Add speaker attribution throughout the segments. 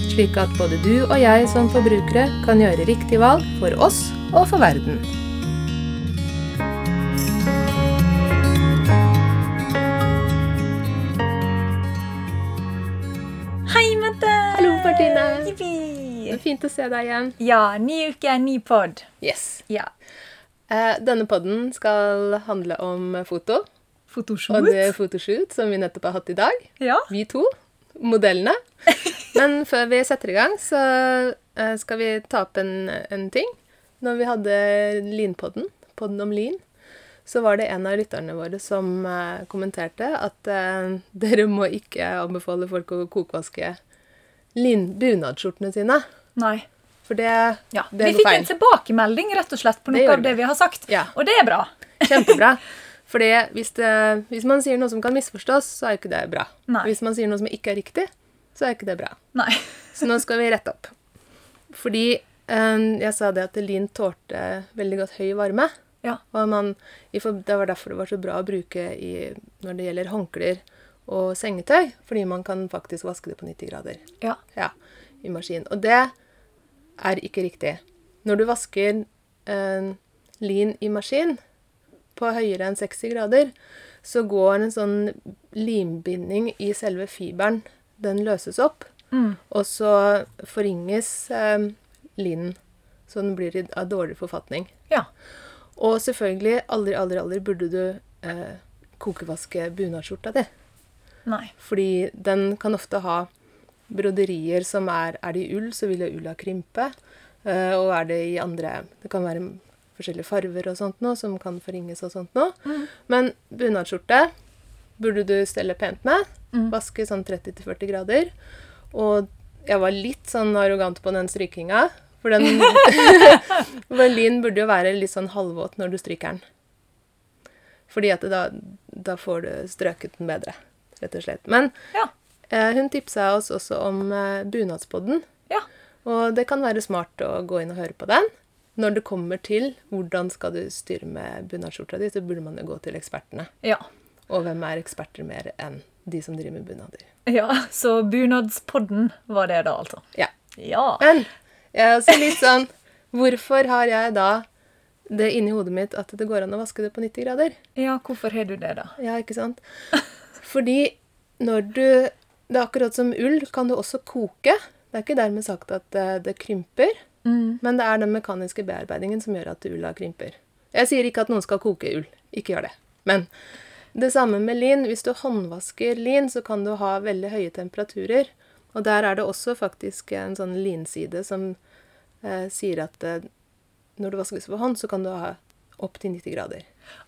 Speaker 1: slik at både du og jeg som forbrukere kan gjøre riktig valg for oss og for verden.
Speaker 2: Hei, Mette!
Speaker 1: Hallo, Martine. Er fint å se deg igjen.
Speaker 2: Ja, ny uke, ny pod.
Speaker 1: Yes.
Speaker 2: Ja.
Speaker 1: Eh, denne podden skal handle om foto.
Speaker 2: Fotoshoot.
Speaker 1: Og det fotoshoot som vi nettopp har hatt i dag.
Speaker 2: Ja.
Speaker 1: Vi to. Modellene. Men før vi setter i gang, så eh, skal vi ta opp en, en ting. Når vi hadde Linpodden, podden om lin, så var det en av lytterne våre som eh, kommenterte at eh, dere må ikke anbefale folk å kokvaske lin bunadsskjortene sine.
Speaker 2: Nei.
Speaker 1: For det,
Speaker 2: Ja.
Speaker 1: det er
Speaker 2: Vi fikk
Speaker 1: feil.
Speaker 2: en tilbakemelding rett og slett på noe
Speaker 1: det
Speaker 2: av det
Speaker 1: vi.
Speaker 2: har sagt.
Speaker 1: Ja.
Speaker 2: Og det er bra.
Speaker 1: Kjempebra. Fordi hvis, det, hvis man sier noe som kan misforstås, så er ikke det bra.
Speaker 2: Nei.
Speaker 1: Hvis man sier noe som ikke er riktig, så er ikke det bra.
Speaker 2: Nei.
Speaker 1: Så nå skal vi rette opp. Fordi um, jeg sa det at lin tålte veldig godt høy varme.
Speaker 2: Ja.
Speaker 1: Og man, det var derfor det var så bra å bruke i, når det gjelder håndklær og sengetøy. Fordi man kan faktisk vaske det på 90 grader
Speaker 2: Ja.
Speaker 1: ja, i maskin. Og det er ikke riktig. Når du vasker eh, lin i maskin på høyere enn 60 grader, så går en sånn limbinding i selve fiberen. Den løses opp,
Speaker 2: Mm.
Speaker 1: og så forringes eh, linen. Så den blir i av dårlig forfatning.
Speaker 2: Ja.
Speaker 1: Og selvfølgelig, aldri, aldri, aldri burde du eh, kokevaske bunadsskjorta di.
Speaker 2: Nei.
Speaker 1: Fordi den kan ofte ha broderier som er Er det i ull, så vil jo ulla krympe. Eh, og er det i andre Det kan være forskjellige farver og sånt noe som kan forringes og sånt noe.
Speaker 2: Mm.
Speaker 1: Men bunadsskjorte burde du stelle pent med.
Speaker 2: Mm.
Speaker 1: Vaske sånn 30-40 grader. Og jeg var litt sånn arrogant på den strykinga. For den Berlin burde jo være litt sånn halvvåt når du stryker den. Fordi at da, da får du strøket den bedre, rett og slett. Men
Speaker 2: Ja.
Speaker 1: eh, hun tipsa oss også om eh, bunadspodden.
Speaker 2: Ja.
Speaker 1: Og det kan være smart å gå inn og høre på den. Når det kommer til hvordan skal du styre med bunadsskjorta di, så burde man jo gå til ekspertene.
Speaker 2: Ja.
Speaker 1: Og hvem er eksperter mer enn de som driver med bunader?
Speaker 2: ja. Så bunadspodden var det, da, altså.
Speaker 1: Ja.
Speaker 2: Ja.
Speaker 1: Men jeg er også litt sånn Hvorfor har jeg da det inni hodet mitt at det går an å vaske det på 90 grader?
Speaker 2: Ja, hvorfor har du det, da?
Speaker 1: Ja, ikke sant? Fordi når du Det er akkurat som ull, kan du også koke. Det er ikke dermed sagt at det, det krymper,
Speaker 2: Mm.
Speaker 1: men det er den mekaniske bearbeidingen som gjør at ulla krymper. Jeg sier ikke at noen skal koke ull. Ikke gjør det. Men det samme med lin. Hvis du håndvasker lin, så kan du ha veldig høye temperaturer. Og der er det også faktisk en sånn linside som eh, sier at eh, når du vaskes for hånd, så kan du ha opp til 90 grader.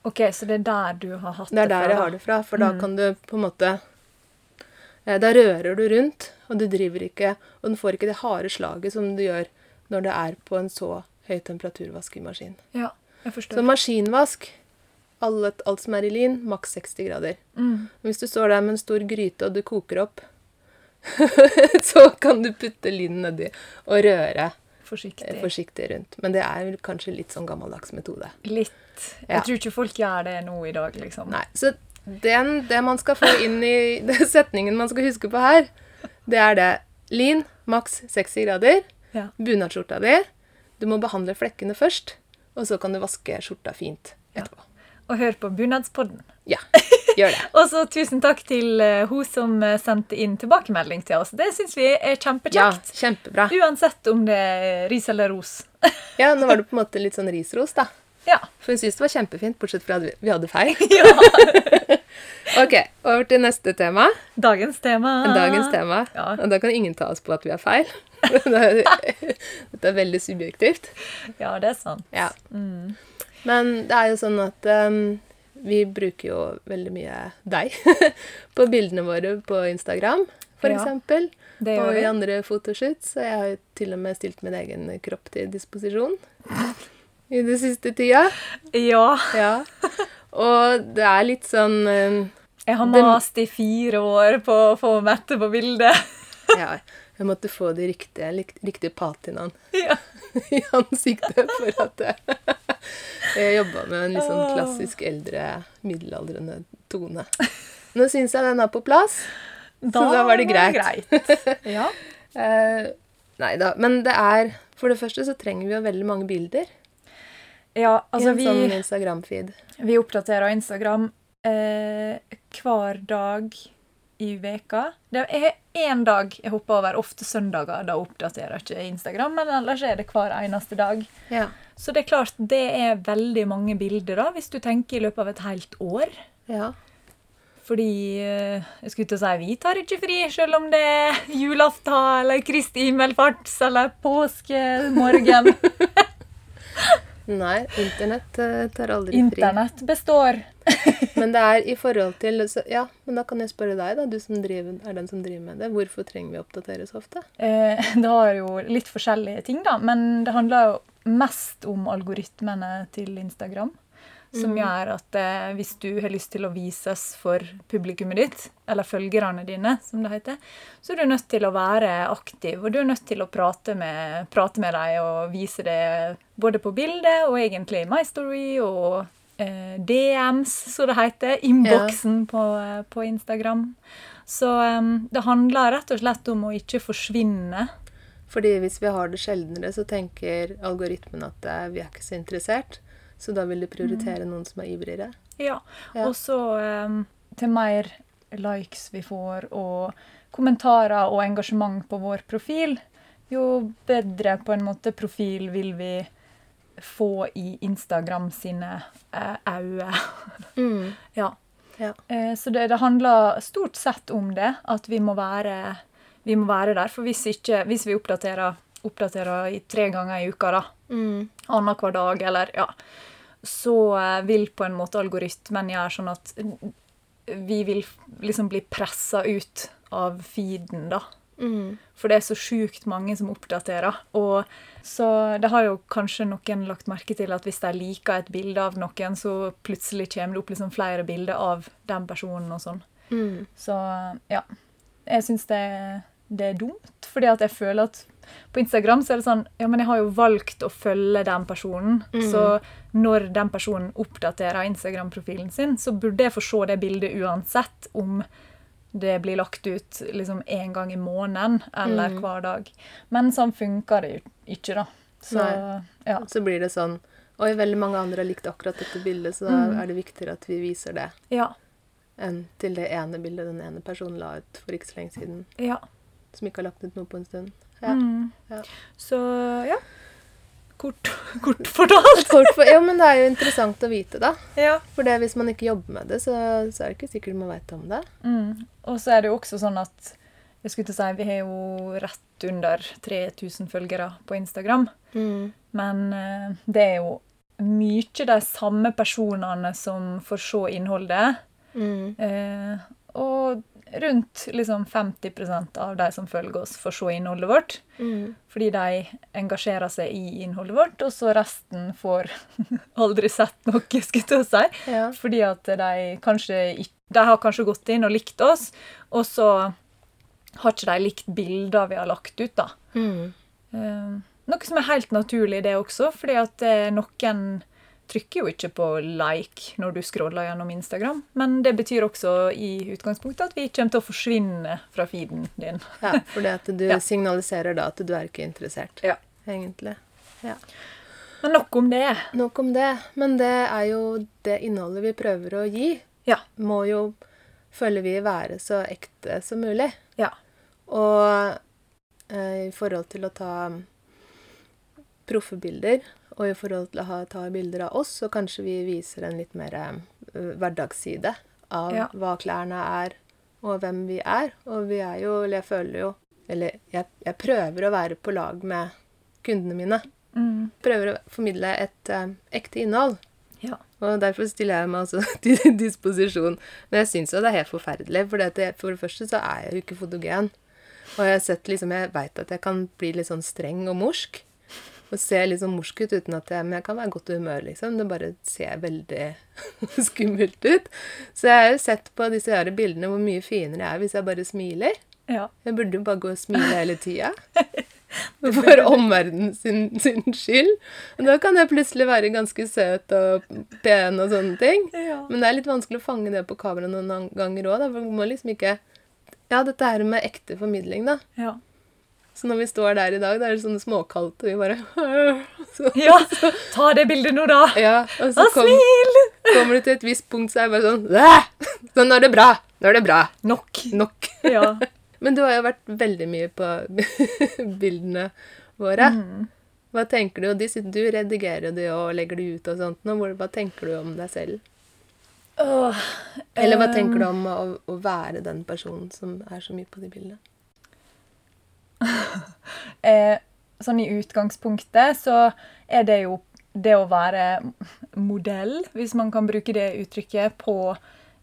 Speaker 2: OK, så det er der du har hatt
Speaker 1: Det fra? Det er
Speaker 2: fra,
Speaker 1: der jeg har det fra, for da kan du på en måte eh, Da rører du rundt, og du driver ikke Og den får ikke det harde slaget som du gjør når det er på en så høy temperaturvaskemaskin.
Speaker 2: Ja, jeg forstår.
Speaker 1: Så maskinvask, alt, alt som er i lin, maks 60 grader.
Speaker 2: Mm.
Speaker 1: Hvis du står der med en stor gryte og du koker opp, så kan du putte linen nedi og røre
Speaker 2: Forsiktig.
Speaker 1: eh, forsiktig rundt. Men det er kanskje litt sånn gammeldags metode.
Speaker 2: Litt. Jeg tror ikke folk gjør det nå i dag, liksom.
Speaker 1: Nei, så den, det man skal få inn i setningen man skal huske på her, det er det. Lin, maks 60 grader.
Speaker 2: Ja.
Speaker 1: Bunadsskjorta di. Du må behandle flekkene først, og så kan du vaske skjorta fint etterpå.
Speaker 2: Og hør på Bunadspodden.
Speaker 1: Ja, gjør det.
Speaker 2: Og så tusen takk til eh, hun som eh, sendte inn tilbakemelding til oss. Det syns vi er
Speaker 1: Ja, kjempebra.
Speaker 2: Uansett om det er ris eller ros.
Speaker 1: Ja, nå var det på en måte litt sånn risros, da.
Speaker 2: Ja.
Speaker 1: For hun syntes det var kjempefint, bortsett fra at vi- vi hadde feil.
Speaker 2: ja.
Speaker 1: Ok, over til neste tema.
Speaker 2: Dagens tema.
Speaker 1: Dagens tema.
Speaker 2: Ja.
Speaker 1: Og da kan ingen ta oss på at vi har feil. Dette er veldig subjektivt.
Speaker 2: Ja, det er sant.
Speaker 1: Ja.
Speaker 2: Mm.
Speaker 1: Men det er jo sånn at um, vi bruker jo veldig mye deg på bildene våre på Instagram, for
Speaker 2: Ja.
Speaker 1: Og i andre fotoshoots. så jeg har jo til og med stilt min egen kropp til disposisjon i det siste tida.
Speaker 2: Ja.
Speaker 1: Ja. Og det er litt sånn um,
Speaker 2: Jeg har mast i fire år på å få Mette på bildet.
Speaker 1: Ja, jeg måtte få de riktige, riktige patinaen
Speaker 2: Ja.
Speaker 1: i ansiktet for at jeg, jeg jobba med en litt sånn klassisk eldre, middelaldrende tone. Nå syns jeg den er på plass. Så da var det greit.
Speaker 2: Ja.
Speaker 1: Eh, nei da. Men det er For det første så trenger vi jo veldig mange bilder
Speaker 2: ja, altså
Speaker 1: i en sånn Instagram-feed.
Speaker 2: vi oppdaterer Instagram eh, hver dag i veka. Det er én dag jeg hopper over, ofte søndager. Da oppdaterer jeg ikke Instagram, men ellers er det hver eneste dag.
Speaker 1: Ja.
Speaker 2: Så det er klart, det er veldig mange bilder, da, hvis du tenker i løpet av et helt år.
Speaker 1: ja.
Speaker 2: Fordi eh, jeg skulle til å si vi tar ikke fri, selv om det er julaften eller Kristi himmelfarts eller påskemorgen.
Speaker 1: Nei, internett eh, tar aldri fri.
Speaker 2: Internett består.
Speaker 1: Men det er i forhold til Ja, men da kan jeg spørre deg, da, du som driver, er den som driver med det. Hvorfor trenger vi å oppdatere så ofte?
Speaker 2: Eh, Det har jo litt forskjellige ting, da, men det handler jo mest om algoritmene til Instagram. Som gjør at eh, hvis du har lyst til å vises for publikummet ditt, eller følgerne dine, som det heter, så er du nødt til å være aktiv, og du er nødt til å prate med, prate med dem og vise det både på bildet og egentlig i My Story og eh, DMs, som det heter. Innboksen på, eh, på Instagram. Så eh, det handler rett og slett om å ikke forsvinne.
Speaker 1: Fordi hvis vi har det sjeldnere, så tenker algoritmen at eh, vi er ikke så interessert. Så da vil du prioritere noen som er ivrigere.
Speaker 2: Ja.
Speaker 1: Ja.
Speaker 2: Og så um, til mer likes vi får, og kommentarer og engasjement på vår profil, jo bedre på en måte profil vil vi få i Instagram sine eh, Mm. Ja.
Speaker 1: Ja.
Speaker 2: Uh, så det, det handler stort sett om det, at vi må være, vi må være der. For hvis, ikke, hvis vi oppdaterer, oppdaterer i tre ganger i uka, da,
Speaker 1: Mm.
Speaker 2: annenhver dag, eller ja, så eh, vil på en måte algoritmen gjøre sånn at vi vil liksom bli pressa ut av feeden, da.
Speaker 1: Mm.
Speaker 2: For det er så sjukt mange som oppdaterer. Og så det har jo kanskje noen lagt merke til at hvis de liker et bilde av noen, så plutselig kommer det opp liksom flere bilder av den personen og sånn.
Speaker 1: Mm.
Speaker 2: Så ja. Jeg syns det, det er dumt, fordi at jeg føler at på Instagram så er det sånn Ja, men jeg har jo valgt å følge den personen.
Speaker 1: Mm.
Speaker 2: Så når den personen oppdaterer Instagram-profilen sin, så burde jeg få se det bildet uansett om det blir lagt ut liksom en gang i måneden eller
Speaker 1: Mm.
Speaker 2: hver dag. Men sånn funker det jo ikke, da. Så ja.
Speaker 1: Så blir det sånn Oi, veldig mange andre har likt akkurat dette bildet, så da
Speaker 2: Mm.
Speaker 1: er det viktigere at vi viser det
Speaker 2: Ja.
Speaker 1: enn til det ene bildet den ene personen la ut for ikke så lenge siden,
Speaker 2: ja.
Speaker 1: som ikke har lagt ut noe på en stund. Ja.
Speaker 2: Mm.
Speaker 1: Ja.
Speaker 2: Så ja. Kort, kort fortalt.
Speaker 1: Kort for, ja, men det er jo interessant å vite, da.
Speaker 2: Ja.
Speaker 1: For det, hvis man ikke jobber med det, så, så er det ikke sikkert man veit om det.
Speaker 2: Mm. Og så er det jo også sånn at jeg skulle til å si, vi har jo rett under 3000 følgere på Instagram. Men eh, det er jo mye de samme personene som får se innholdet.
Speaker 1: Mm.
Speaker 2: Eh, og rundt liksom 50% av de som følger oss, får se innholdet vårt.
Speaker 1: Mm.
Speaker 2: Fordi de engasjerer seg i innholdet vårt, og så resten får aldri sett noe, skulle jeg til å si.
Speaker 1: Ja.
Speaker 2: Fordi at de kanskje De har kanskje gått inn og likt oss, og så har ikke de likt bilder vi har lagt ut, da.
Speaker 1: Mm.
Speaker 2: Eh, noe som er helt naturlig, det også, fordi at eh, noen trykker jo ikke på like når du scroller gjennom Instagram. Men det betyr også i utgangspunktet at vi kommer til å forsvinne fra feeden din.
Speaker 1: ja fordi at du
Speaker 2: Ja.
Speaker 1: signaliserer da at du er ikke interessert,
Speaker 2: Ja.
Speaker 1: egentlig.
Speaker 2: Men nok om det.
Speaker 1: Nok om det. Men det er jo det innholdet vi prøver å gi,
Speaker 2: Ja.
Speaker 1: må jo, føler vi, være så ekte som mulig.
Speaker 2: Ja.
Speaker 1: Og eh, i forhold til å ta proffe bilder, og i forhold til å ha, ta bilder av oss, så kanskje vi viser en litt mer uh, hverdagsside av
Speaker 2: Ja.
Speaker 1: hva klærne er, og hvem vi er. Og vi er jo, eller jeg føler jo Eller jeg, jeg prøver å være på lag med kundene mine.
Speaker 2: Mm.
Speaker 1: Prøver å formidle et uh, ekte innhold.
Speaker 2: Ja.
Speaker 1: Og derfor stiller jeg meg altså til disposisjon. Men jeg syns jo det er helt forferdelig. For det, for det første så er jeg jo ikke fotogen. Og jeg har sett liksom, jeg veit at jeg kan bli litt sånn streng og morsk. Og ser litt sånn morsk ut uten at jeg Men jeg kan være godt i humør, liksom. Det bare ser veldig skummelt ut. Så jeg har jo sett på disse her bildene hvor mye finere jeg er hvis jeg bare smiler.
Speaker 2: Ja.
Speaker 1: Jeg burde jo bare gå og smile hele tida. For omverdenen sin, sin skyld. Og da kan jeg plutselig være ganske søt og pen og sånne ting.
Speaker 2: Ja.
Speaker 1: Men det er litt vanskelig å fange det på kamera noen an- ganger òg, for du må liksom ikke Ja, dette her med ekte formidling, da.
Speaker 2: Ja.
Speaker 1: Så når vi står der i dag, da er det sånn småkaldt, og vi bare så,
Speaker 2: ja. Ta det bildet nå, da!
Speaker 1: Ja, og så kom,
Speaker 2: smil!
Speaker 1: kommer du til et visst punkt, så er jeg bare sånn «Æ! Så nå er det bra! Nå er det bra!
Speaker 2: Nok.
Speaker 1: Nok.
Speaker 2: Ja.
Speaker 1: Men du har jo vært veldig mye på bildene våre.
Speaker 2: Mm.
Speaker 1: Hva tenker du? De, du redigerer det og legger det ut og sånt. Nå, hva tenker du om deg selv? Eller hva
Speaker 2: eh,
Speaker 1: tenker du om å, å være den personen som er så mye på de bildene?
Speaker 2: eh, Sånn i utgangspunktet så er det jo det å være modell, hvis man kan bruke det uttrykket, på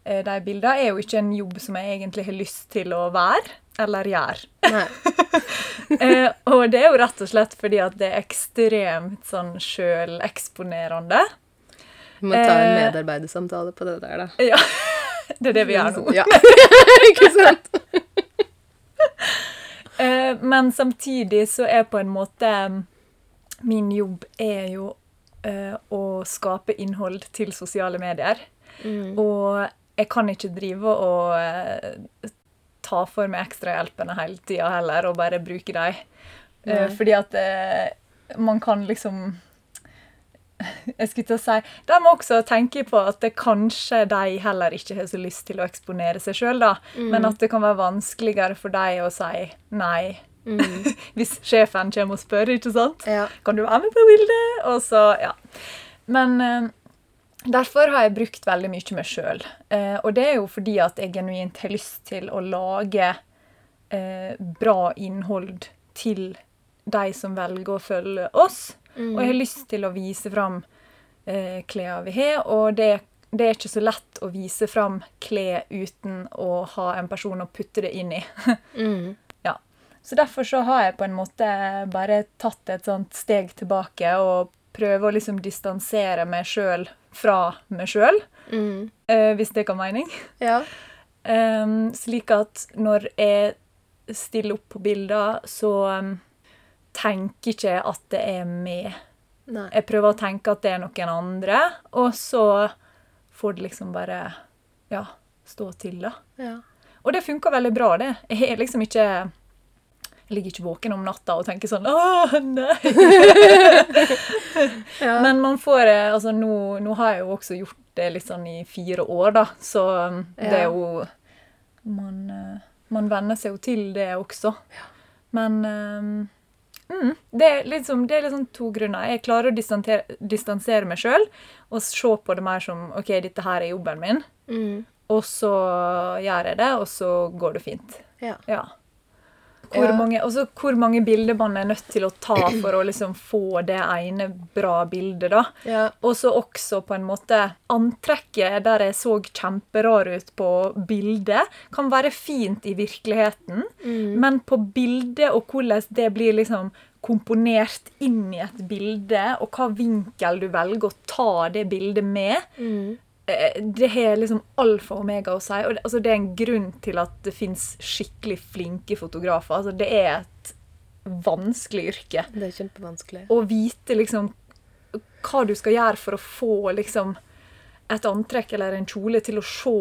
Speaker 2: eh, de bildene, er jo ikke en jobb som jeg egentlig har lyst til å være eller gjøre. Eh, og det er jo rett og slett fordi at det er ekstremt sånn sjøleksponerende.
Speaker 1: Vi må ta en
Speaker 2: Eh.
Speaker 1: medarbeidersamtale på det der, da.
Speaker 2: Ja, det er det vi gjør nå.
Speaker 1: Ja. Ikke sant?
Speaker 2: Eh, men samtidig så er på en måte Min jobb er jo uh, å skape innhold til sosiale medier.
Speaker 1: Mm.
Speaker 2: Og jeg kan ikke drive og uh, ta for meg ekstrahjelpene hele tida heller, og bare bruke dem. Fordi at man kan liksom Jeg skulle til å si De må også tenke på at det kanskje de heller ikke har så lyst til å eksponere seg sjøl, da. Men at det kan være vanskeligere for dem å si nei.
Speaker 1: Mm.
Speaker 2: Hvis sjefen kommer og spør, ikke sant?
Speaker 1: Ja.
Speaker 2: Kan du være med på bildet? Og så, ja. Men eh, derfor har jeg brukt veldig mye meg sjøl. Eh, og det er jo fordi at jeg genuint har lyst til å lage eh, bra innhold til de som velger å følge oss. Og jeg har lyst til å vise fram eh, klærne vi har, og det, det er ikke så lett å vise fram klær uten å ha en person å putte det inn i.
Speaker 1: Mm.
Speaker 2: Ja. Så derfor så har jeg på en måte bare tatt et sånt steg tilbake og prøver å liksom distansere meg sjøl fra meg sjøl,
Speaker 1: Mm.
Speaker 2: eh, hvis det kan mening.
Speaker 1: Ja.
Speaker 2: Um, slik at når jeg stiller opp på bilder, så em, tenker ikke at det er meg.
Speaker 1: Nei.
Speaker 2: Jeg prøver å tenke at det er noen andre, og så får det liksom bare ja, stå til, da.
Speaker 1: Ja.
Speaker 2: Og det funker veldig bra, det. Jeg er liksom ikke Jeg ligger ikke våken om natta og tenker sånn Åh, nei!
Speaker 1: Ja.
Speaker 2: Men man får eh, Altså, nå, nå har jeg jo også gjort det litt sånn i fire år, da, så um, det er jo Man, eh, man venner seg jo til det også. Men um, mm, det, er liksom, det er liksom to grunner. Jeg klarer å distansere, meg sjøl og se på det mer som OK, dette her er jobben min.
Speaker 1: Mm.
Speaker 2: Og så gjør jeg det, og så går det fint.
Speaker 1: Ja.
Speaker 2: Ja. Hvor,
Speaker 1: Ja.
Speaker 2: mange, også hvor mange bilder man er nødt til å ta for å liksom få det ene bra bildet, da.
Speaker 1: Ja.
Speaker 2: Og så også på en måte Antrekket der jeg så kjemperar ut på bildet, kan være fint i virkeligheten,
Speaker 1: Mm.
Speaker 2: men på bildet og hvordan det blir liksom komponert inn i et bilde, og hva vinkel du velger å ta det bildet med,
Speaker 1: Mm.
Speaker 2: Eh, det har liksom alfa og omega å si. Og det, altså det er en grunn til at det fins skikkelig flinke fotografer. Altså det er et vanskelig yrke.
Speaker 1: Det er kjempevanskelig.
Speaker 2: Å vite liksom hva du skal gjøre for å få liksom et antrekk eller en kjole til å se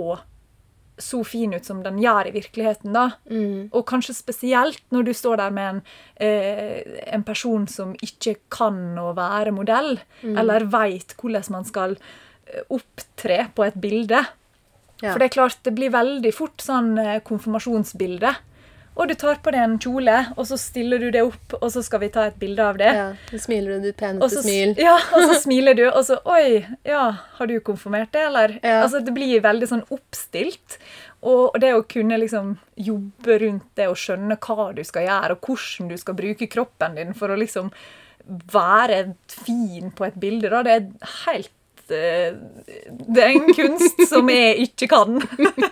Speaker 2: så fin ut som den gjør i virkeligheten. da.
Speaker 1: Mm.
Speaker 2: Og kanskje spesielt når du står der med en, eh, en person som ikke kan å være modell, eller veit hvordan man skal opptre på et bilde.
Speaker 1: Ja.
Speaker 2: For det er klart, det blir veldig fort sånn eh, konfirmasjonsbilde. Og du tar på deg en kjole, og så stiller du det opp, og så skal vi ta et bilde av det.
Speaker 1: Ja. Så smiler du ditt peneste smil.
Speaker 2: ja, og så smiler du, og så Oi, ja, har du konfirmert det, eller?
Speaker 1: Ja.
Speaker 2: Altså, det blir veldig sånn oppstilt. Og det å kunne liksom jobbe rundt det og skjønne hva du skal gjøre, og hvordan du skal bruke kroppen din for å liksom være fin på et bilde, da, det er helt Det er en kunst som jeg ikke kan.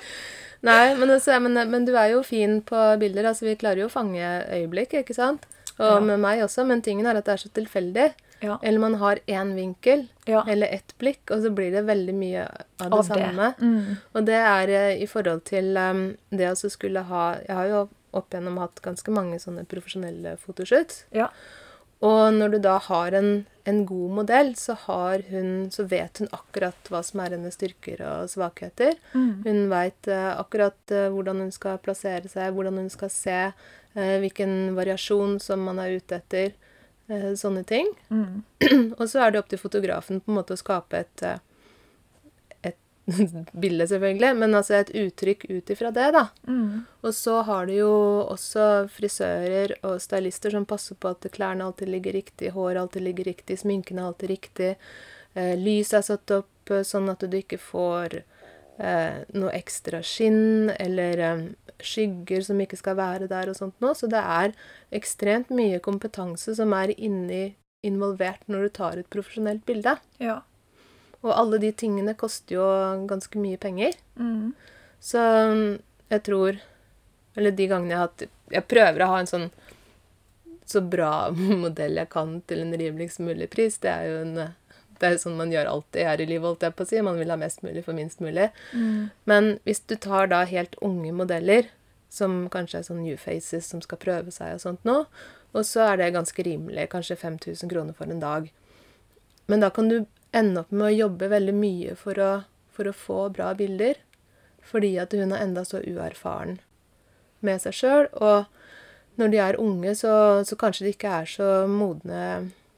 Speaker 1: Nei, men, altså, men, men, du er jo fin på bilder. altså Vi klarer jo å fange øyeblikk, ikke sant? Og ja. med meg også, men tingen er at det er så tilfeldig. Ja. Eller man har én vinkel ja. eller ett blikk, og så blir det veldig mye av det av samme. Det. Mm. Og det er uh, i forhold til um, det å skulle ha Jeg har jo opp igjennom hatt ganske mange sånne profesjonelle fotoshoots. Ja. Og når du da har en, en god modell, så, hun, så, vet hun akkurat hva som er hennes styrker og svakheter. Mm. Hun veit uh, akkurat uh, hvordan hun skal plassere seg, hvordan hun skal se, uh, hvilken variasjon som man er ute etter. sånne ting. Mm. og så er det opp til fotografen på en måte å skape et bilde, selvfølgelig, men altså et uttrykk ut ifra det, da. Mm. Og så har du jo også frisører og stylister som passer på at klærne alltid ligger riktig, håret alltid ligger riktig, sminken er alltid riktig. Eh, lyset er satt opp eh, sånn at du ikke får eh, noe ekstra skinn eller eh, skygger som ikke skal være der og sånt noe. Så det er ekstremt mye kompetanse som er inni involvert når du tar et profesjonelt bilde. Ja. Og alle de tingene koster jo ganske mye penger. Mm. Så jeg tror Eller de gangene jeg har hatt Jeg prøver å ha en sånn så bra modell jeg kan til en rimeligst mulig pris. Det er jo en det er sånn man gjør alltid her i livet, holdt jeg på å si. Man vil ha mest mulig for minst mulig. Mm. Men hvis du tar da helt unge modeller, som kanskje er sånn new faces som skal prøve seg og sånt nå, og så er det ganske rimelig, kanskje 5000 kroner for en dag. Men da kan du ende opp med å jobbe veldig mye for å, for å få bra bilder. Fordi at hun er enda så uerfaren med seg sjøl. Og når de er unge, så, så, kanskje de ikke er så modne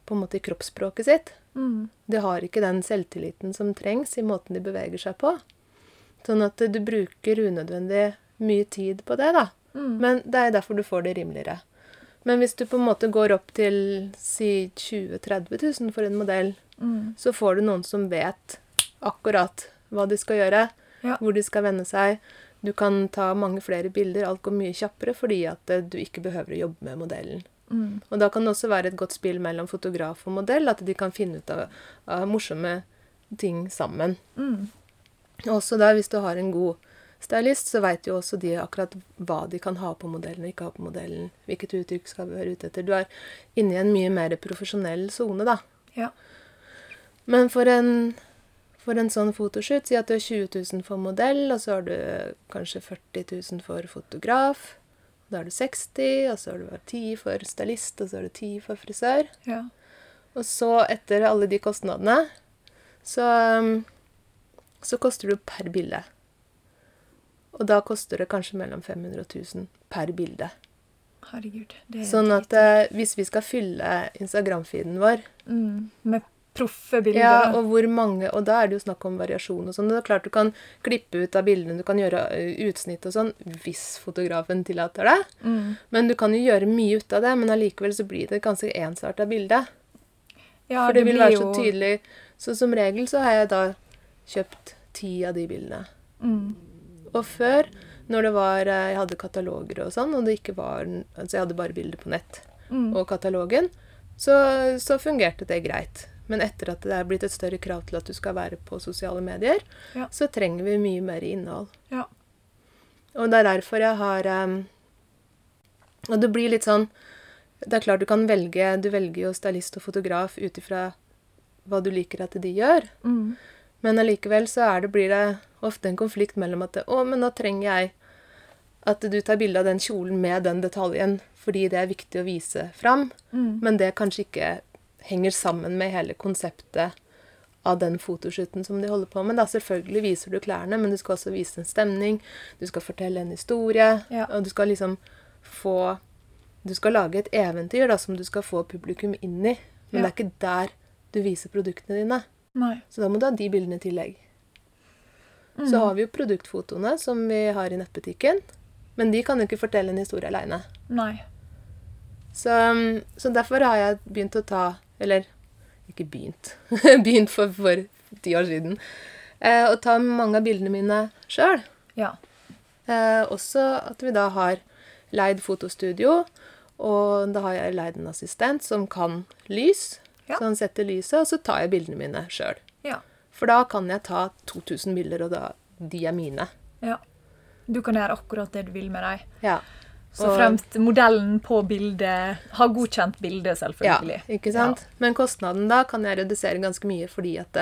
Speaker 1: på en måte i kroppsspråket sitt. Mm. De har ikke den selvtilliten som trengs i måten de beveger seg på. Sånn at du bruker unødvendig mye tid på det, da. Mm. Men det er derfor du får det rimeligere. Men hvis du på en måte går opp til si 20 000-30 000 for en modell, Mm. Så får du noen som vet akkurat hva de skal gjøre, ja. hvor de skal vende seg. Du kan ta mange flere bilder. Alt går mye kjappere fordi at eh, du ikke behøver å jobbe med modellen. Mm. Og da kan det også være et godt spill mellom fotograf og modell, at de kan finne ut av, av morsomme ting sammen. Mm. Også da, hvis du har en god stylist, så veit jo også de akkurat hva de kan ha på modellen og ikke ha på modellen. Hvilket uttrykk skal vi være ute etter. Du er inne i en mye mer profesjonell sone, da. Ja. Men for en, for en sånn fotoshoot, si at du har 20 000 for modell, og så har du kanskje 40 000 for fotograf. Da har du 60, og så har du 10 for stylist, og så har du 10 for frisør. Ja. Og så, etter alle de kostnadene, så, så koster du per bilde. Og da koster det kanskje mellom 500 og 1000 per bilde.
Speaker 2: Herregud.
Speaker 1: sånn at eh, hvis vi skal fylle Instagram-feeden vår
Speaker 2: mm, Med proffe bilder.
Speaker 1: Ja, og hvor mange Og da er det jo snakk om variasjon og sånn. Det er klart du kan klippe ut av bildene, du kan gjøre eh, utsnitt og sånn hvis fotografen tillater det. Mm. Men du kan jo gjøre mye ut av det, men allikevel så blir det et ganske ensarta bilde. Ja, For det, det vil være så tydelig. Så som regel så har jeg da kjøpt ti av de bildene. Mm. Og før, når det var eh, Jeg hadde kataloger og sånn, og det ikke var Altså jeg hadde bare bilder på nett mm. og katalogen, så, så fungerte det greit. Men etter at det er blitt et større krav til at du skal være på sosiale medier, ja. så trenger vi mye mer innhold. Ja. Og det er derfor jeg har um, Og det blir litt sånn Det er klart du kan velge Du velger jo stylist og fotograf ut ifra hva du liker at de gjør. Mm. Men allikevel så det, blir det ofte en konflikt mellom at Å, men da trenger jeg at du tar bilde av den kjolen med den detaljen fordi det er viktig å vise fram. Mm. Men det kanskje ikke henger sammen med hele konseptet av den fotoshooten som de holder på med. Da selvfølgelig viser du klærne, men du skal også vise en stemning. Du skal fortelle en historie. Ja. Og du skal liksom få Du skal lage et eventyr da, som du skal få publikum inn i. Men ja. det er ikke der du viser produktene dine. Nei. Så da må du ha de bildene i tillegg. Mm. Så har vi jo produktfotoene som vi har i nettbutikken. Men de kan jo ikke fortelle en historie aleine. Så, så derfor har jeg begynt å ta eller ikke begynt. begynt for, for ti år siden. Eh, og ta mange av bildene mine sjøl. Ja. Eh, også at vi da har leid fotostudio. Og da har jeg leid en assistent som kan lys. Ja. Så han setter lyset, og så tar jeg bildene mine sjøl. Ja. For da kan jeg ta 2000 bilder, og da, de er mine. Ja.
Speaker 2: Du kan gjøre akkurat det du vil med dem.
Speaker 1: Ja.
Speaker 2: Så fremt modellen på bildet har godkjent bildet, selvfølgelig.
Speaker 1: Ja, ikke sant? Men kostnaden da kan jeg redusere ganske mye fordi at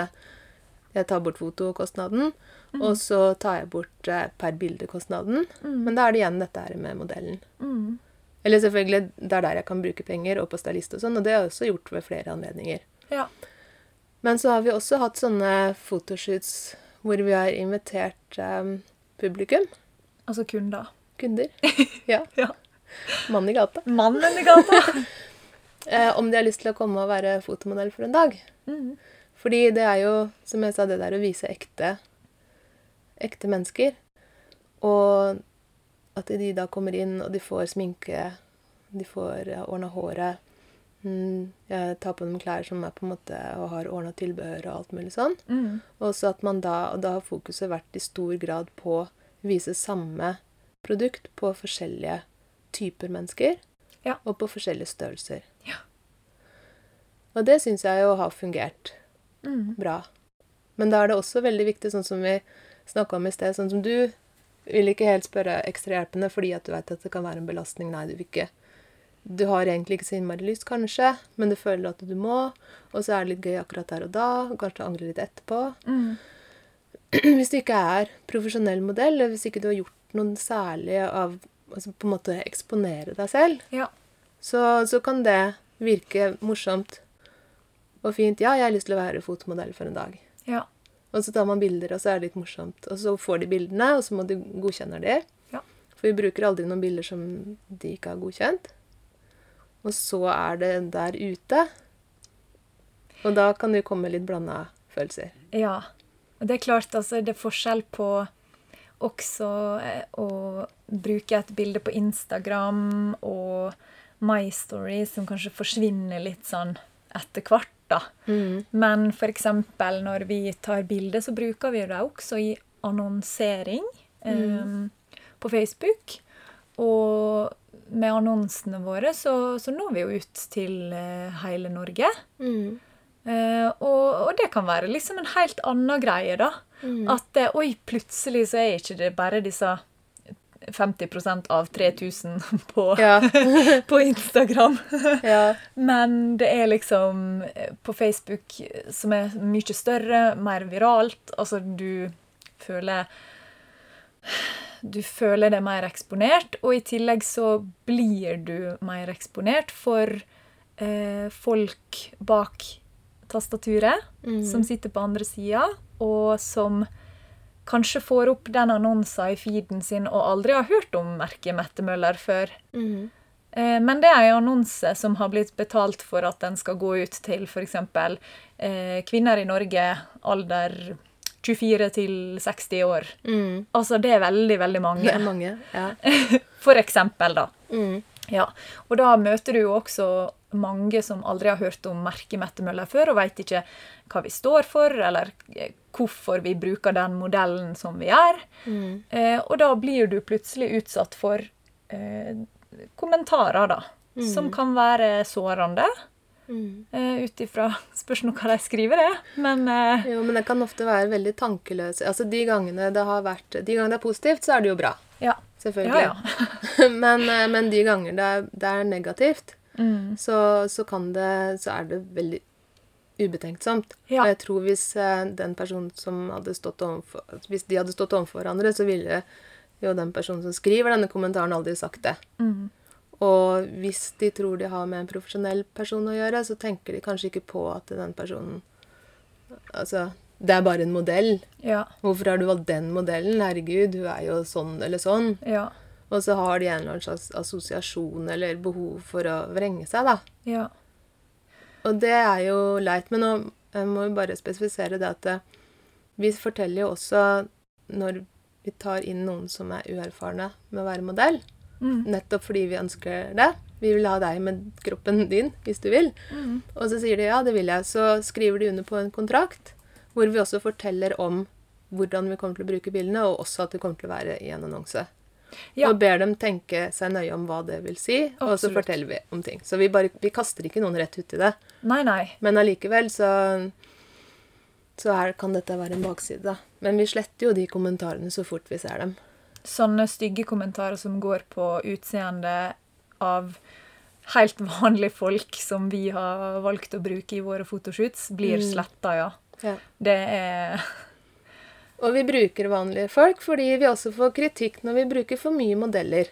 Speaker 1: jeg tar bort fotokostnaden, og så tar jeg bort eh, per bilde-kostnaden. Men da er det igjen dette her med modellen.
Speaker 2: Mm.
Speaker 1: Eller selvfølgelig, det er der jeg kan bruke penger, og på stylist og sånn, og det har jeg også gjort ved flere anledninger.
Speaker 2: Ja.
Speaker 1: Men så har vi også hatt sånne fotoshoots hvor vi har invitert um, publikum,
Speaker 2: Altså kunder.
Speaker 1: Kunder, ja,
Speaker 2: Ja.
Speaker 1: mann i gata,
Speaker 2: Mannen i gata.
Speaker 1: eh, om de har lyst til å komme og være fotomodell for en dag.
Speaker 2: Mm.
Speaker 1: Fordi det er jo, som jeg sa, det der å vise ekte, ekte mennesker. Og at de da kommer inn, og de får sminke, de får ordna håret. Mm, jeg tar på dem klær som er på en måte, og har ordna tilbehør og alt mulig sånn.
Speaker 2: Mm.
Speaker 1: Og så at man da, og da har fokuset vært i stor grad på å vise samme produkt på forskjellige typer mennesker.
Speaker 2: Ja.
Speaker 1: Og på forskjellige størrelser.
Speaker 2: Ja.
Speaker 1: Og det syns jeg jo har fungert
Speaker 2: Mm.
Speaker 1: bra. Men da er det også veldig viktig, sånn som vi snakka om i sted, sånn som du vil ikke helt spørre ekstrahjelpende fordi at du vet at det kan være en belastning. Nei, du vil ikke. Du har egentlig ikke så innmari lyst, kanskje, men du føler at du må. Og så er det litt gøy akkurat der og da, og kanskje angre litt etterpå.
Speaker 2: Mm.
Speaker 1: Hvis du ikke er profesjonell modell, eller hvis ikke du har gjort noe særlig av altså på en måte eksponere deg selv,
Speaker 2: Ja.
Speaker 1: så, så kan det virke morsomt og fint. Ja, jeg har lyst til å være fotomodell for en dag.
Speaker 2: Ja.
Speaker 1: Og så tar man bilder, og så er det litt morsomt. Og så får de bildene, og så må de godkjenne de.
Speaker 2: Ja.
Speaker 1: For vi bruker aldri noen bilder som de ikke har godkjent. Og så er det der ute. Og da kan det jo komme litt blanda følelser.
Speaker 2: Ja. Og det er klart, altså, det er forskjell på også eh, å bruke et bilde på Instagram og My Story, som kanskje forsvinner litt sånn etter hvert, da. Men for eksempel når vi tar bilder, så bruker vi det også i annonsering eh, på Facebook. Og med annonsene våre så, så når vi jo ut til uh, hele Norge. Eh, og, og det kan være liksom en helt annen greie, da. At det, oi, plutselig så er ikke det bare disse 50% av 3000 på,
Speaker 1: Ja.
Speaker 2: på Instagram.
Speaker 1: ja.
Speaker 2: Men det er liksom eh, på Facebook eh, som er mye større, mer viralt. Altså, du føler Du føler deg mer eksponert, og i tillegg så blir du mer eksponert for eh, folk bak tastaturet, som sitter på andre sida, og som kanskje får opp den annonsen i feeden sin og aldri har hørt om merket Mette Møller før.
Speaker 1: Mm.
Speaker 2: Eh, Men det er en annonse som har blitt betalt for at den skal gå ut til f.eks. Eh, kvinner i Norge alder 24 til 60 år.
Speaker 1: Mm.
Speaker 2: Altså, det er veldig, veldig
Speaker 1: Det
Speaker 2: mange.
Speaker 1: er mange. Ja.
Speaker 2: For eksempel, da.
Speaker 1: Mm.
Speaker 2: Ja. Og da møter du jo også mange som aldri har hørt om merket Mette Møller før, og veit ikke hva vi står for, eller eh, hvorfor vi bruker den modellen som vi gjør.
Speaker 1: Mm.
Speaker 2: Eh, og da blir du plutselig utsatt for eh, kommentarer, da. Som kan være sårende.
Speaker 1: Mm.
Speaker 2: Uh, Ut ifra Spørs nå hva de skriver, det. Men uh,
Speaker 1: Jo, men det kan ofte være veldig tankeløse Altså, de gangene det har vært De gangene det er positivt, så er det jo bra.
Speaker 2: ja.
Speaker 1: Selvfølgelig.
Speaker 2: Ja,
Speaker 1: men, eh, men de ganger det er, det er negativt,
Speaker 2: Mm.
Speaker 1: så, så kan det Så er det veldig ubetenksomt.
Speaker 2: Ja.
Speaker 1: Og jeg tror hvis eh, den personen som hadde stått overfor Hvis de hadde stått overfor hverandre, så ville jo den personen som skriver denne kommentaren, aldri sagt det.
Speaker 2: Mm.
Speaker 1: Og hvis de tror de har med en profesjonell person å gjøre, så tenker de kanskje ikke på at den personen Altså, det er bare en modell.
Speaker 2: Ja.
Speaker 1: Hvorfor har du valgt den modellen? Herregud, hun er jo sånn eller sånn.
Speaker 2: Ja.
Speaker 1: Og så har de en eller annen slags assosiasjon eller behov for å vrenge seg, da.
Speaker 2: Ja.
Speaker 1: Og det er jo leit. Men nå jeg må jo bare spesifisere det at eh, vi forteller jo også når vi tar inn noen som er uerfarne med å være modell,
Speaker 2: Mm.
Speaker 1: nettopp fordi vi ønsker det. Vi vil ha deg med kroppen din, hvis du vil.
Speaker 2: Mm.
Speaker 1: Og så sier de ja, det vil jeg. Så skriver de under på en kontrakt hvor vi også forteller om hvordan vi kommer til å bruke bildene, og også at det kommer til å være i en annonse.
Speaker 2: Ja.
Speaker 1: Og ber dem tenke seg nøye om hva det vil si, og så forteller vi om ting. Så vi, bare, vi kaster ikke noen rett uti det.
Speaker 2: Nei, nei.
Speaker 1: Men allikevel så så her kan dette være en bakside, da. Men vi sletter jo de kommentarene så fort vi ser dem.
Speaker 2: sånne stygge kommentarer som går på utseende av helt vanlige folk som vi har valgt å bruke i våre fotoshoots, blir
Speaker 1: Mm.
Speaker 2: sletta, ja.
Speaker 1: Ja.
Speaker 2: Det er
Speaker 1: Og vi bruker vanlige folk fordi vi også får kritikk når vi bruker for mye modeller.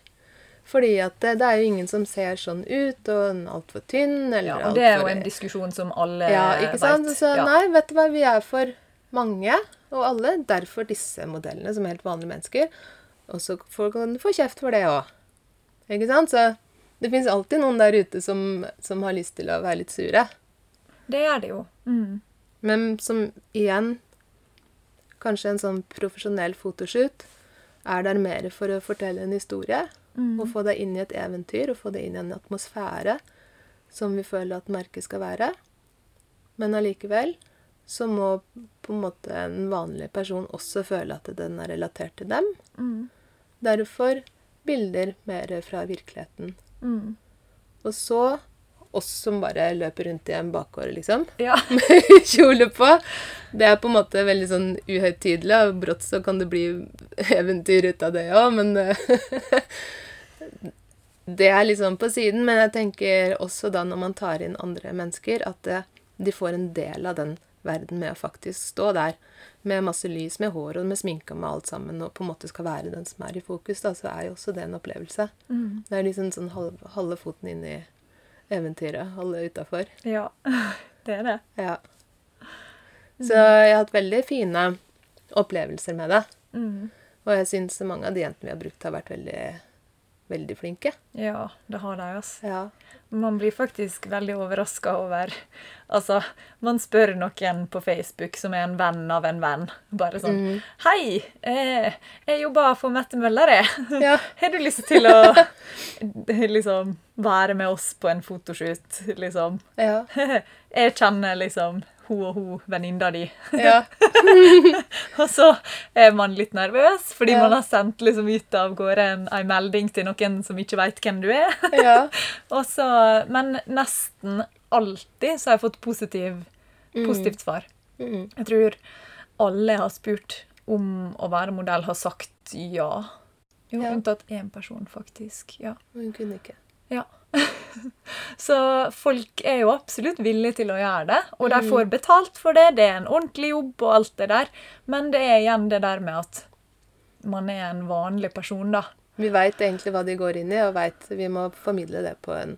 Speaker 1: Fordi at det, det er jo ingen som ser sånn ut, og er altfor tynn eller
Speaker 2: ja,
Speaker 1: alt
Speaker 2: det er jo en diskusjon som alle
Speaker 1: Ja, ikke sant?
Speaker 2: vet.
Speaker 1: Så
Speaker 2: Ja.
Speaker 1: nei, vet du hva, vi er for mange og alle. Derfor disse modellene som helt vanlige mennesker. Og så kan du få kjeft for det òg. Ikke sant? Så det fins alltid noen der ute som, som har lyst til å være litt sure.
Speaker 2: Det er det jo. Mm.
Speaker 1: Men som igjen Kanskje en sånn profesjonell fotoshoot er der mer for å fortelle en historie.
Speaker 2: Mm.
Speaker 1: Og få deg inn i et eventyr og få deg inn i en atmosfære som vi føler at merket skal være. Men allikevel så må på en måte en vanlig person også føle at den er relatert til dem.
Speaker 2: Mm.
Speaker 1: Derfor bilder mer fra virkeligheten.
Speaker 2: Mm.
Speaker 1: Og så oss som bare løper rundt i en bakgård, liksom.
Speaker 2: Ja.
Speaker 1: med kjole på. Det er på en måte veldig sånn uhøytidelig, og brått så kan det bli eventyr ut av det òg, men eh, Det er liksom på siden, men jeg tenker også da når man tar inn andre mennesker, at de får en del av den verden med å faktisk stå der. Med masse lys, med hår og med sminke og med alt sammen, og på en måte skal være den som er i fokus, da, så er jo også det en opplevelse.
Speaker 2: Mm.
Speaker 1: Det er liksom sånn halve, halve foten i eventyret, halve utafor.
Speaker 2: ja. Det er det.
Speaker 1: Ja. Så jeg har hatt veldig fine opplevelser med det.
Speaker 2: Mm.
Speaker 1: Og jeg syns mange av de jentene vi har brukt, har vært veldig, veldig flinke.
Speaker 2: Ja, det har de, altså.
Speaker 1: Ja.
Speaker 2: Man blir faktisk veldig overraska over Altså, man spør noen på Facebook som er en venn av en venn, bare sånn
Speaker 1: mm.
Speaker 2: 'Hei, eh, jeg jobber for Mette Møller, jeg.
Speaker 1: Ja.
Speaker 2: Har du lyst til å liksom være med oss på en fotoshoot, liksom?
Speaker 1: Ja.
Speaker 2: Jeg kjenner liksom hun og hun, venninna di.
Speaker 1: Ja.
Speaker 2: Og så er man litt nervøs, fordi
Speaker 1: Ja.
Speaker 2: man har sendt liksom ut av gårde en, en melding til noen som ikke veit hvem du er.
Speaker 1: ja.
Speaker 2: Så, men nesten alltid så har jeg fått positiv, positivt svar.
Speaker 1: Mm.
Speaker 2: Jeg tror alle jeg har spurt om å være modell, har sagt ja. Jo, unntatt én person, faktisk. Ja.
Speaker 1: Hun kunne ikke.
Speaker 2: ja. så folk er jo absolutt villige til å gjøre det, og de får betalt for det. Det er en ordentlig jobb og alt det der, men det er igjen det der med at man er en vanlig person, da.
Speaker 1: Vi veit egentlig hva de går inn i, og veit vi må formidle det på en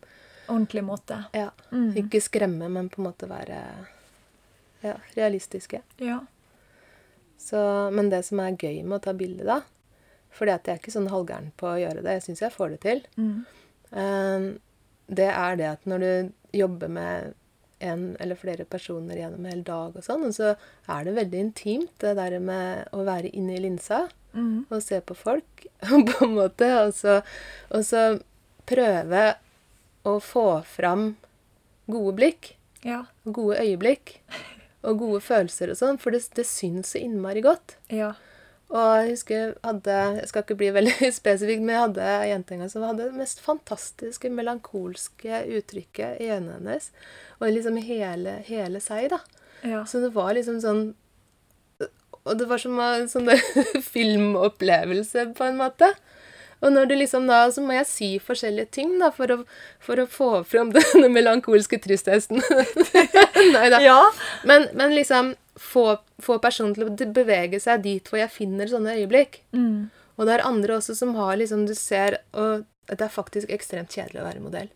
Speaker 2: Ordentlig måte.
Speaker 1: ja,
Speaker 2: Mm.
Speaker 1: Ikke skremme, men på en måte være ja, realistiske.
Speaker 2: Ja.
Speaker 1: Så, men det som er gøy med å ta bilde, da For jeg er ikke sånn halvgæren på å gjøre det. Jeg syns jeg får det til.
Speaker 2: Mm.
Speaker 1: Eh, det er det at når du jobber med en eller flere personer gjennom en hel dag, og sånn, og så er det veldig intimt, det der med å være inni linsa
Speaker 2: Mm.
Speaker 1: og se på folk, på en måte, og så, og så prøve å få fram gode blikk
Speaker 2: Ja.
Speaker 1: gode øyeblikk og gode følelser og sånn, for det, det syns så innmari godt.
Speaker 2: Ja.
Speaker 1: Og jeg husker jeg hadde Jeg skal ikke bli veldig spesifikk, men jeg hadde ei jente en gang som hadde det mest fantastiske melankolske uttrykket i øynene hennes. Og liksom hele, hele seg, da.
Speaker 2: Ja.
Speaker 1: Så det var liksom sånn Og det var som en sånn filmopplevelse, på en måte. Og når du liksom da, så må jeg si forskjellige ting da, for å, for å få fram denne melankolske tristheten. Nei da.
Speaker 2: ja.
Speaker 1: Men, men liksom få, få personen til å bevege seg dit hvor jeg finner sånne øyeblikk.
Speaker 2: Mm.
Speaker 1: Og det er andre også som har liksom Du ser Og det er faktisk ekstremt kjedelig å være modell.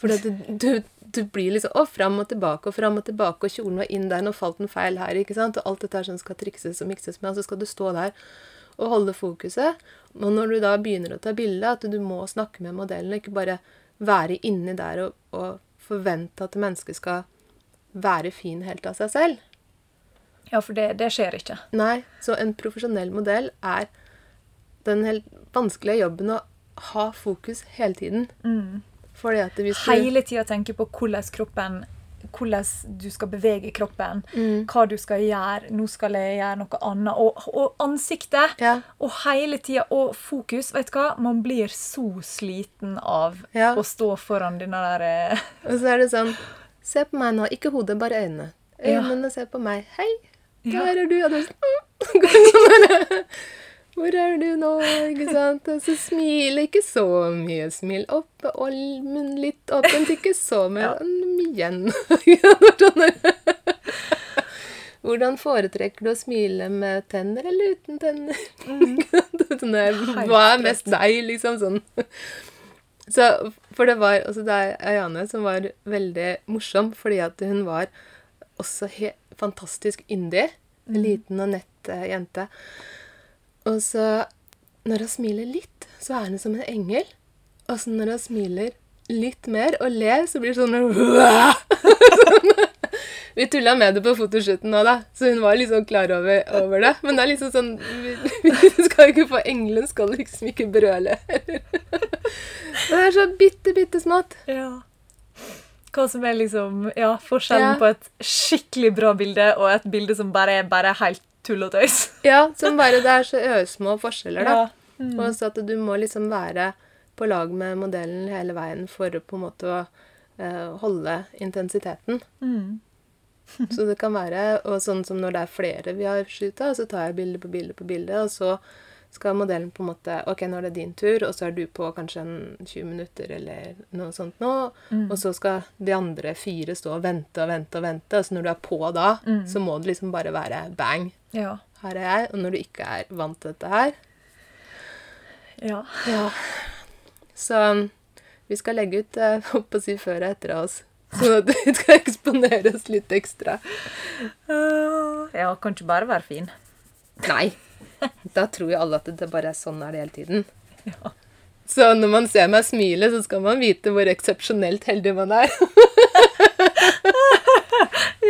Speaker 1: For du, du, du blir liksom Å, fram og tilbake og fram og tilbake, og kjolen var inn der, nå falt den feil her, ikke sant? Og alt dette her som skal trikses og mikses med, og så skal du stå der og holde fokuset. Og når du da begynner å ta bilde, at du må snakke med modellen, ikke bare være inni der og, og forvente at mennesket skal være fin helt av seg selv.
Speaker 2: ja, for det, det skjer ikke.
Speaker 1: Nei, så en profesjonell modell er den helt vanskelige jobben å ha fokus hele tiden.
Speaker 2: Mm.
Speaker 1: Fordi at hvis du
Speaker 2: Hele tida tenke på hvordan kroppen hvordan du skal bevege kroppen,
Speaker 1: Mm.
Speaker 2: hva du skal gjøre. Nå skal jeg gjøre noe annet. Og, og ansiktet.
Speaker 1: Ja.
Speaker 2: Og hele tida. Og fokus. Vet du hva? Man blir så sliten av
Speaker 1: Ja.
Speaker 2: å stå foran denne der eh,
Speaker 1: Og så er det sånn Se på meg nå. Ikke hodet, bare øynene.
Speaker 2: Ja.
Speaker 1: Øynene ser på meg. Hei,
Speaker 2: Ja.
Speaker 1: der er du. Og du er sånn. Hvor er du nå? Ikke sant? Og så smil ikke så mye. Smil opp og munn litt åpent. Ikke så mye. Igjen. Sånn Hvordan foretrekker du å smile med tenner eller uten tenner? Mm. Hva er mest deg, liksom? Sånn. Så, for det var også det er Ayane som var veldig morsom, fordi at hun var også he fantastisk yndig. En liten og nett eh, jente. Og så når hun smiler litt, så er hun som en engel. Og så når hun smiler litt mer og ler, så blir det sånn sånn. Vi tulla med det på fotoshooten nå, da, så hun var liksom klar over, over det. Men det er liksom sånn Vi, vi skal ikke få Engelen skal liksom ikke brøle. Det er så bitte, bitte smått.
Speaker 2: Ja. Hva som er liksom Ja, forskjellen
Speaker 1: Ja.
Speaker 2: på et skikkelig bra bilde og et bilde som bare er bare helt tull og tøys.
Speaker 1: Ja, som bare Det er så øsmå forskjeller, da.
Speaker 2: Ja. Mm.
Speaker 1: Og så at du må liksom være på lag med modellen hele veien for å på en måte å eh, holde intensiteten.
Speaker 2: Mm.
Speaker 1: Så det kan være og sånn som når det er flere vi har shoota, så tar jeg bilde på bilde på bilde, og så skal modellen på en måte OK, nå er det din tur, og så er du på kanskje en 20 minutter eller noe sånt nå,
Speaker 2: Mm.
Speaker 1: og så skal de andre fire stå og vente og vente og vente, og så når du er på da,
Speaker 2: Mm.
Speaker 1: så må det liksom bare være bang.
Speaker 2: Ja.
Speaker 1: Her er jeg. Og når du ikke er vant til dette her,
Speaker 2: Ja.
Speaker 1: Ja. Så vi skal legge ut eh, holdt på å si før og etter av oss. Sånn at vi skal eksponere oss litt ekstra.
Speaker 2: Ja, kan ikke bare være fin.
Speaker 1: Nei. Da tror jo alle at det bare er sånn er det hele tiden.
Speaker 2: Ja.
Speaker 1: Så når man ser meg smile, så skal man vite hvor eksepsjonelt heldig man er.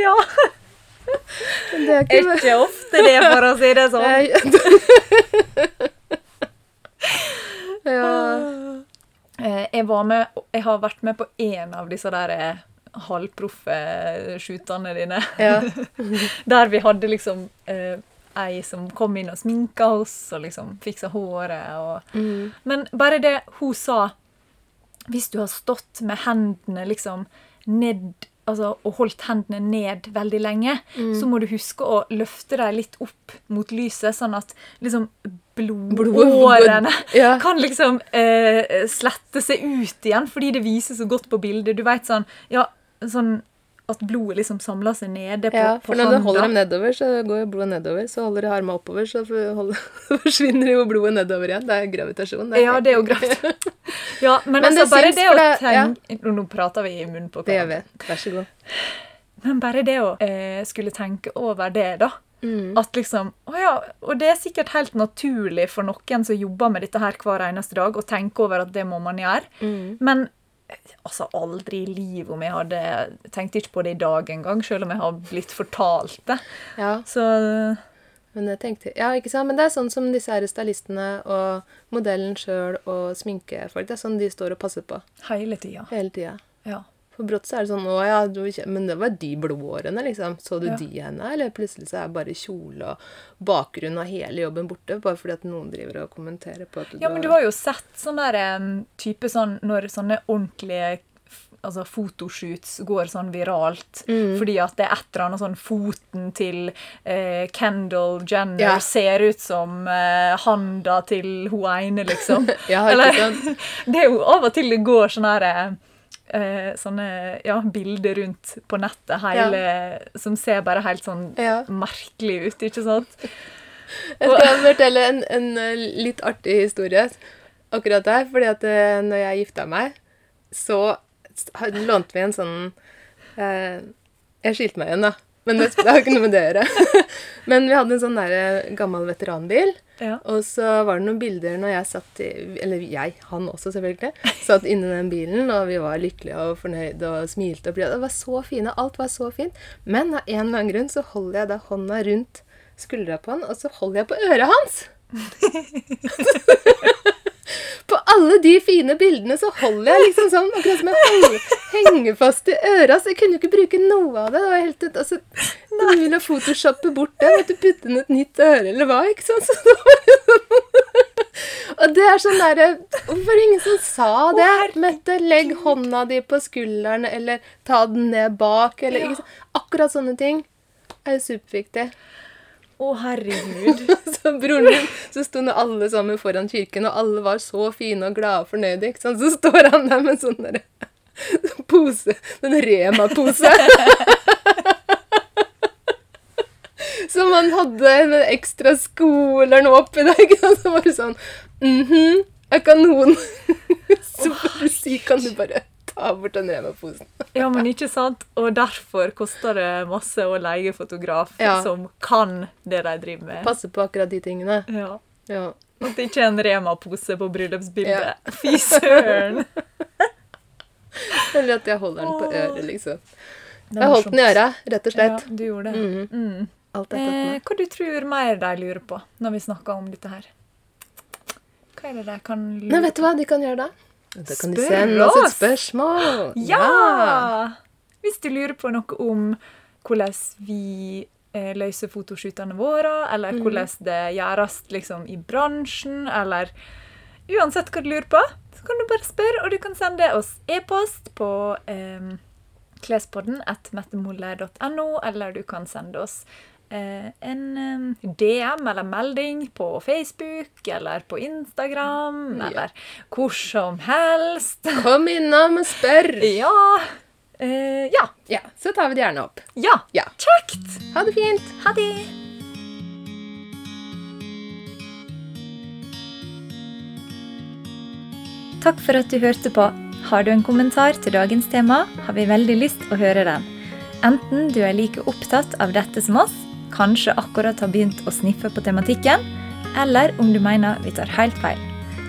Speaker 2: ja.
Speaker 1: Det er ikke
Speaker 2: Ikke ofte det, for å si det sånn.
Speaker 1: ja.
Speaker 2: Eh, Jeg, var med, jeg har vært med på én av disse der eh, halvproffe shootene dine.
Speaker 1: ja.
Speaker 2: Der vi hadde liksom eh, ei som kom inn og sminka oss og liksom fiksa håret. Og...
Speaker 1: Mm.
Speaker 2: Men bare det hun sa Hvis du har stått med hendene liksom ned Altså, og holdt hendene ned veldig lenge, så må du huske å løfte dem litt opp mot lyset, sånn at liksom blodårene
Speaker 1: Ja.
Speaker 2: kan liksom eh, slette seg ut igjen, fordi det viser så godt på bildet. Du vet sånn Ja, sånn at blodet liksom samler seg nede på,
Speaker 1: ja, for når du holder dem nedover, så går jo blodet nedover. Så holder du armene oppover, så holder, forsvinner jo blodet nedover igjen. Det er gravitasjon. det er
Speaker 2: Ja, det er jo gravitasjon. Ja, men,
Speaker 1: Men
Speaker 2: altså,
Speaker 1: det
Speaker 2: bare det å
Speaker 1: tenke ja.
Speaker 2: Nå prater vi i munnen på
Speaker 1: Det gjør
Speaker 2: hverandre.
Speaker 1: vi. Vær så god.
Speaker 2: Men bare det å eh, skulle tenke over det, da.
Speaker 1: Mm.
Speaker 2: At liksom, å ja, Og det er sikkert helt naturlig for noen som jobber med dette her hver eneste dag, å tenke over at det må man gjøre.
Speaker 1: Mm.
Speaker 2: Men altså, aldri i livet om jeg hadde Tenkte ikke på det i dag engang, selv om jeg har blitt fortalt det.
Speaker 1: Ja,
Speaker 2: Så
Speaker 1: men jeg tenkte Ja, ikke sant? Men det er sånn som disse her stylistene og modellen sjøl og sminkefolk. Det er sånn de står og passer på
Speaker 2: hele tida.
Speaker 1: hele tida.
Speaker 2: Ja.
Speaker 1: For brått så er det sånn Å ja, men det var de blodårene, liksom. Så du
Speaker 2: Ja.
Speaker 1: de henne? Eller plutselig så er bare kjole og bakgrunn og hele jobben borte, bare fordi at noen driver og kommenterer på at du
Speaker 2: Ja, men du har jo sett sånn der en type sånn Når sånne ordentlige altså fotoshoots går sånn viralt
Speaker 1: Mm.
Speaker 2: fordi at det er et eller annet sånn foten til eh, Kendall Jenner
Speaker 1: yeah.
Speaker 2: ser ut som eh, handa til hun ene, liksom.
Speaker 1: Ja,
Speaker 2: Eller, det er jo av og til det går sånn herre eh, sånne ja, bilder rundt på nettet hele, som ser bare helt sånn
Speaker 1: Ja.
Speaker 2: merkelig ut, ikke sant?
Speaker 1: Jeg skal fortelle en, en eh, litt artig historie akkurat der. Fordi at eh, når jeg gifta meg, så lånte vi en sånn eh, Jeg skilte meg igjen, da. Men det, det har ikke noe med det å gjøre. Men vi hadde en sånn der eh, gammel veteranbil.
Speaker 2: Ja.
Speaker 1: Og så var det noen bilder når jeg satt i Eller jeg, han også selvfølgelig. Satt inni den bilen, og vi var lykkelige og fornøyde og smilte. og blide. Det var så fine. Alt var så fint. Men av en eller annen grunn så holder jeg da hånda rundt skuldra på han, og så holder jeg på øret hans. på alle de fine bildene så holder jeg liksom sånn, akkurat som jeg holder, henger fast i øra. Så jeg kunne jo ikke bruke noe av det. Det var helt ut, altså, Du ville photoshoppe bort det. Måtte putte inn et nytt øre eller hva. ikke sant? Så det var liksom, og det er sånn derre Hvorfor er det ingen som sa det? Mette, legg hånda di på skulderen, eller ta den ned bak, eller
Speaker 2: Ja.
Speaker 1: ikke sant? Akkurat sånne ting er jo superviktig.
Speaker 2: Å, herregud.
Speaker 1: Så broren min, så sto nå alle sammen foran kirken, og alle var så fine og glade og fornøyde. ikke sant? Så står han der med sånn derre pose, en Rema-pose. Som han hadde med ekstra sko eller noe oppi der. ikke sant? Så var det sånn mhm, er noen. Så bare si, kan du bare ta bort den Rema-posen?
Speaker 2: Ja, men ikke sant? Og derfor koster det masse å leie fotograf
Speaker 1: Ja.
Speaker 2: som kan det de driver med.
Speaker 1: Passe på akkurat de tingene.
Speaker 2: Ja.
Speaker 1: Ja.
Speaker 2: At det ikke er en Rema-pose på bryllupsbildet. Fy søren!
Speaker 1: Eller at jeg holder den på øret, liksom. Jeg holdt den i øret, rett og slett.
Speaker 2: Ja, du gjorde det. Mm.
Speaker 1: Alt dette
Speaker 2: Eh, hva du tror mer de lurer på når vi snakker om dette her? Hva er det de kan lure
Speaker 1: Nei, vet du hva de kan gjøre da? Da kan
Speaker 2: Spør du
Speaker 1: sende oss et spørsmål.
Speaker 2: Ja! Hvis du lurer på noe om hvordan vi eh, løser fotoshootene våre, eller
Speaker 1: Mhm.
Speaker 2: hvordan det gjøres liksom, i bransjen, eller uansett hva du lurer på, så kan du bare spørre, og du kan sende oss e-post på eh, klespodden at mettemolle.no, eller du kan sende oss en eh, DM eller melding på Facebook eller på Instagram,
Speaker 1: Ja.
Speaker 2: eller hvor som helst.
Speaker 1: Kom innom og spør.
Speaker 2: Ja. Eh, ja.
Speaker 1: Ja, så tar vi det gjerne opp.
Speaker 2: Ja.
Speaker 1: Ja.
Speaker 2: Kjekt!
Speaker 1: Ha det fint.
Speaker 2: Ha det! Takk for at du hørte på. Har du en kommentar til dagens tema, har vi veldig lyst å høre den. Enten du er like opptatt av dette som oss, kanskje akkurat har begynt å sniffe på tematikken, eller om du mener vi tar helt feil.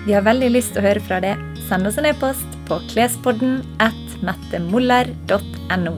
Speaker 2: Vi har veldig lyst til å høre fra deg. Send oss en e-post på klespodden at mettemoller.no.